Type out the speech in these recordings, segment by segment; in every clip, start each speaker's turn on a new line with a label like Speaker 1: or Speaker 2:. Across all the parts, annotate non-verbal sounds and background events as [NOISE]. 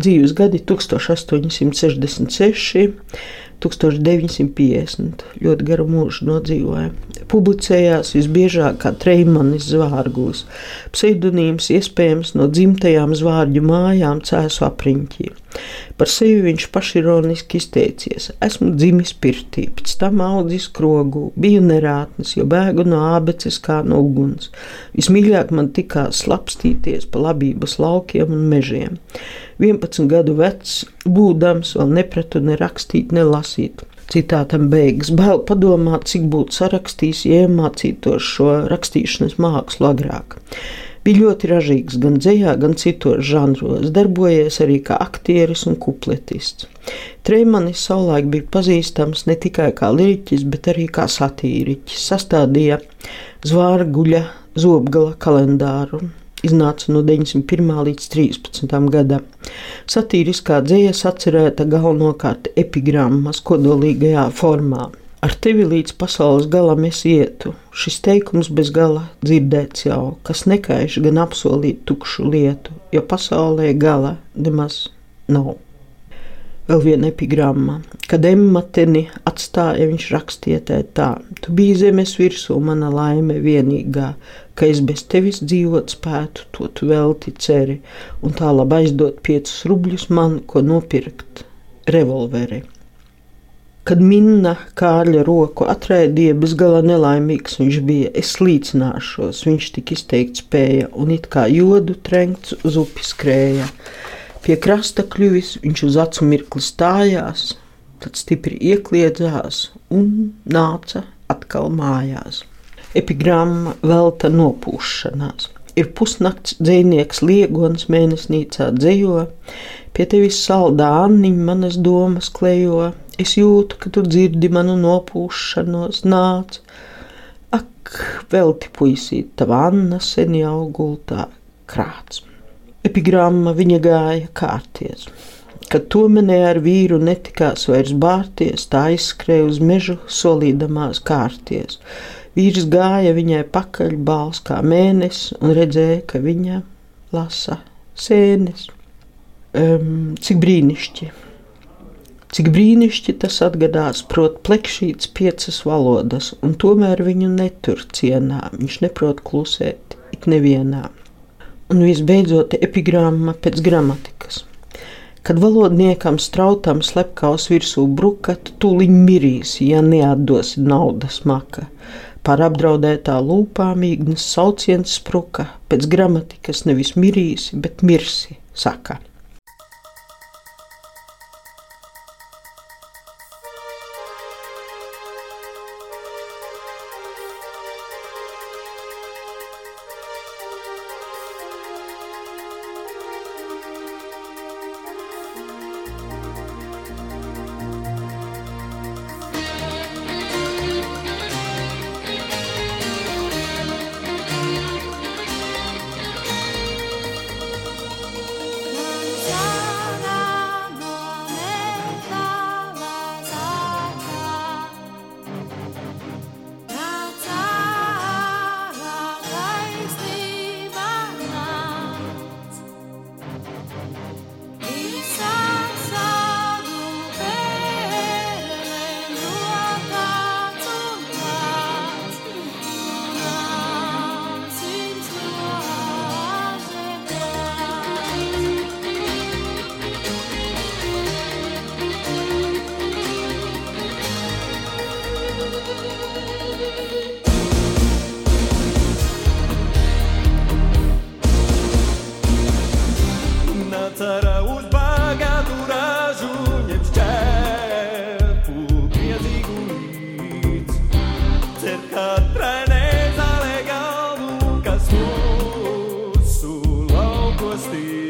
Speaker 1: dzīves gadi 1866, 1950. Ļoti garu mūžu nodzīvoja. Publicējās visbiežāk kā Treimanis Zvārglis, pseidonīms iespējams no dzimtajām zvārģu mājām cēsu apriņķī. Par sevi viņš pašironiski izteicies: Esmu dzimis pirtī, pēc tam audzis krogu, biju nerātnis, jo bēgu no ābeces kā no uguns. Vismīļāk man tikās slapstīties pa labības laukiem un mežiem. 11 gadu vecs, būdams, vēl nepratu ne rakstīt, ne lasīt. Citātam beigas bail padomāt, cik būtu sarakstījis, ja iemācītos šo rakstīšanas mākslu agrāk. Bija ļoti ražīgs gan dzējā, gan citos žanros, darbojies arī kā aktieris un kupletists. Trēmanis savulaik bija pazīstams ne tikai kā liriķis, bet arī kā satīriķis. Sastādīja zvārguļa zobgala kalendāru, iznāca no 901. līdz 13. gadam. Satīriskā dzējas atcerēta galvenokārt epigrammas kodolīgajā formā. Ar tevi līdz pasaules galam es ietu. Šis teikums bez gala dzirdēts jau, kas nekaiš gan apsolīt tukšu lietu, jo pasaulē gala nemaz nav. Vēl viena epigramma. Kad Emma teni atstāja, viņš rakstīja tā: Tu biji zemes virsū, mana laime vienīgā, ka es bez tevis dzīvot spētu, to tu velti ceri, un tā labi aizdot piecus rubļus man, ko nopirkt revolveri. Kad minna Kārļa roku atraidīja, bezgala nelaimīgs viņš bija. Es līdzināšos, viņš tik izteikti spēja, un it kā jodu trenkts uz upi skrēja. Pie krasta kļuvis, viņš uz acu mirkli stājās, tad stipri iekliedzās un nāca atkal mājās. Epigramma velta nopūšanās. Ir pusnakts dzinieks, liegons mēnesnīcā dzējo, pie tevis saldā anniņa manas domas klejo. Es jūtu, ka tu dzirdi manu nopūšanos, nāc. Ak, velti puisīt, tava Anna sen jau gultā krāts. Epigramma viņa gāja kārties. Kad tomenē ar vīru netikās vairs bārties, tā izskrēja uz mežu, solīdamās kārties. Vīrs gāja viņai pakaļ, bāls kā mēnesis, un redzēja, ka viņa lasa sēnes. Um, cik brīnišķīgi! Cik brīnišķīgi tas atgadās, prot, plekšīts piecas valodas, un tomēr viņu netur cienā. Viņš neprot klusēt ik nevienā un visbeidzot epigramma pēc gramatikas. Kad valodniekam strautam slepkavas virsū bruka, tu tūliņ mirīsi, ja neatdosi naudas maka. Par apdraudētā lūpām īgnas sauciens spruka, pēc gramatikas nevis mirīsi, bet mirsi, saka.
Speaker 2: gostei.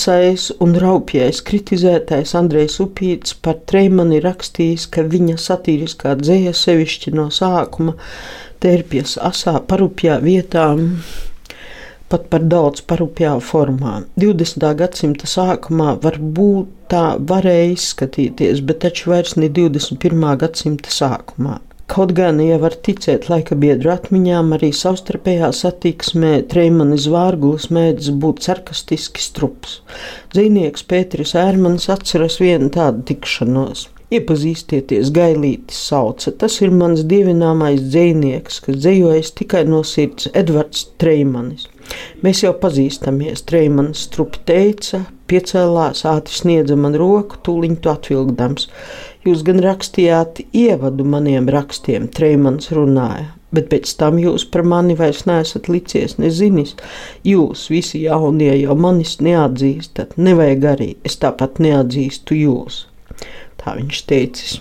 Speaker 1: Asais un raupjais kritizētais Andrejs Upīts par Treimani rakstījis, ka viņa satīriskā dzēja sevišķi no sākuma tērpjas asā parupjā vietām, pat par daudz parupjā formā. 20. gadsimta sākumā varbūt tā varēja izskatīties, bet taču vairs ne 21. gadsimta sākumā. Kaut gan, ja var ticēt laika biedru atmiņām, arī savstarpējā satiksmē Treimanis Vārgulis mēdz būt sarkastiski strups. Dzīvnieks Pēteris Ērmans atceras vienu tādu tikšanos. Iepazīstieties, gailītis sauca. Tas ir mans dievināmais dzinieks, kas dzējojas tikai no sirds - Edvards Treimanis. Mēs jau pazīstamies, Treimanis strupi teica, piecēlās, ātri sniedza man roku, tūliņ to atvilkdams. Jūs gan rakstījāt ievadu maniem rakstiem, Treimans runāja, bet pēc tam jūs par mani vairs neesat licies, nezinis. Jūs visi jaunie jau manis neatzīstat, nevajag arī, es tāpat neatzīstu jūs. Tā viņš teicis.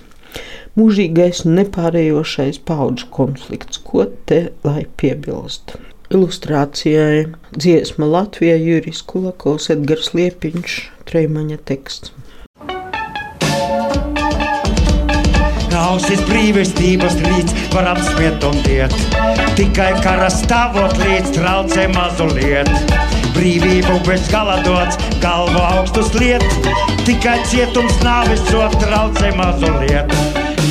Speaker 1: Mūžīgais un nepārējošais paudžu konflikts, ko te lai piebilst? Ilustrācijai dziesma Latvijā Juris Kulakovs, Edgars Liepiņš, Treimaņa teksts.
Speaker 3: Nav šis brīvības rīts, var apsmiet un diet. Tikai kara stāvot līdz traucē mazu lietu. Brīvību bez gala dots, galvu augstus liet. Tikai cietums nāvis sot traucē mazu lietu.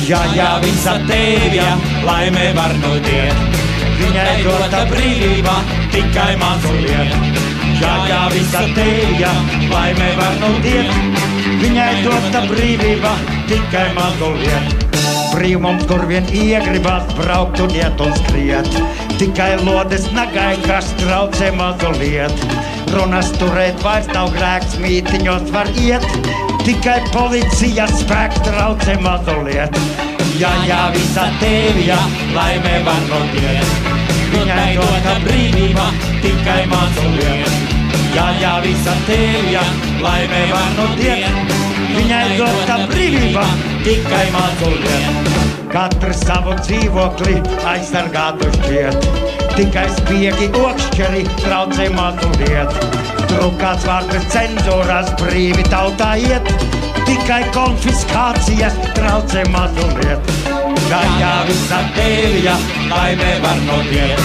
Speaker 2: Jā, jā, visa tevija, laime var nodiet. Viņai dota brīvība, tikai mazu lietu. Jā, jā, visa tevija, laime var nodiet.
Speaker 3: Viņai dota brīvība, tikai mazu lietu. Brīvums, kur vien iegribas braukt un iet un skriet. Tikai lodes nagai, kas traucē mazu lietu. Runas turēt vairs nav grēks, mītiņos var iet. Tikai policijas spēks traucē mazu lietu.
Speaker 2: Jā, jā, visa tevija, laime var nodiet. Viņai dota brīvība, tikai mazu lietu. Jā, jā, visa tevija, laime var nodiet.
Speaker 3: Viņai dota brīvība,
Speaker 2: tikai mazu lietu.
Speaker 3: Katrs savu dzīvokli aizsargātu šķiet. Tikai spiegi okšķeri traucē mazu lietu. Drukāts vārds cenzūrās brīvi tautā iet. tikai konfiskācijas traucē mazliet.
Speaker 2: Gājā visa tēvija, laimē var notiet.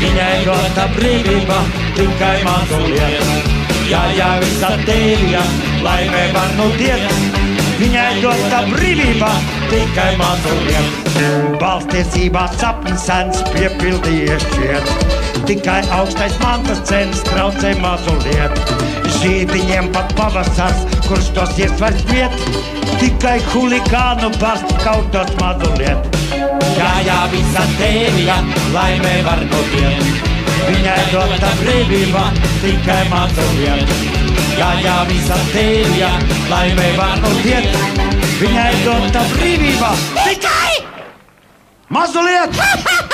Speaker 2: Viņai dota brīvība, tikai mazliet. Gājā visa tēvija, laimē var notiet.
Speaker 3: Viņai dota brīvība,
Speaker 2: tikai mazliet.
Speaker 3: Balstiesībā sapnis sens piepildījies šķiet.
Speaker 2: Tikai augstais mantas cenas traucē mazliet.
Speaker 3: Žīdiņiem pat pavasars, kurš tos iesver spiet. Tikai huligānu bast kaut tos mazliet.
Speaker 2: Jā, jā, visa tēvija, laimē var notiet. Viņai dota brīvība, tikai mazliet. Jā, jā, visa tēvija, laimē var notiet.
Speaker 3: Viņai dota brīvība, tikai mazliet! [LAUGHS]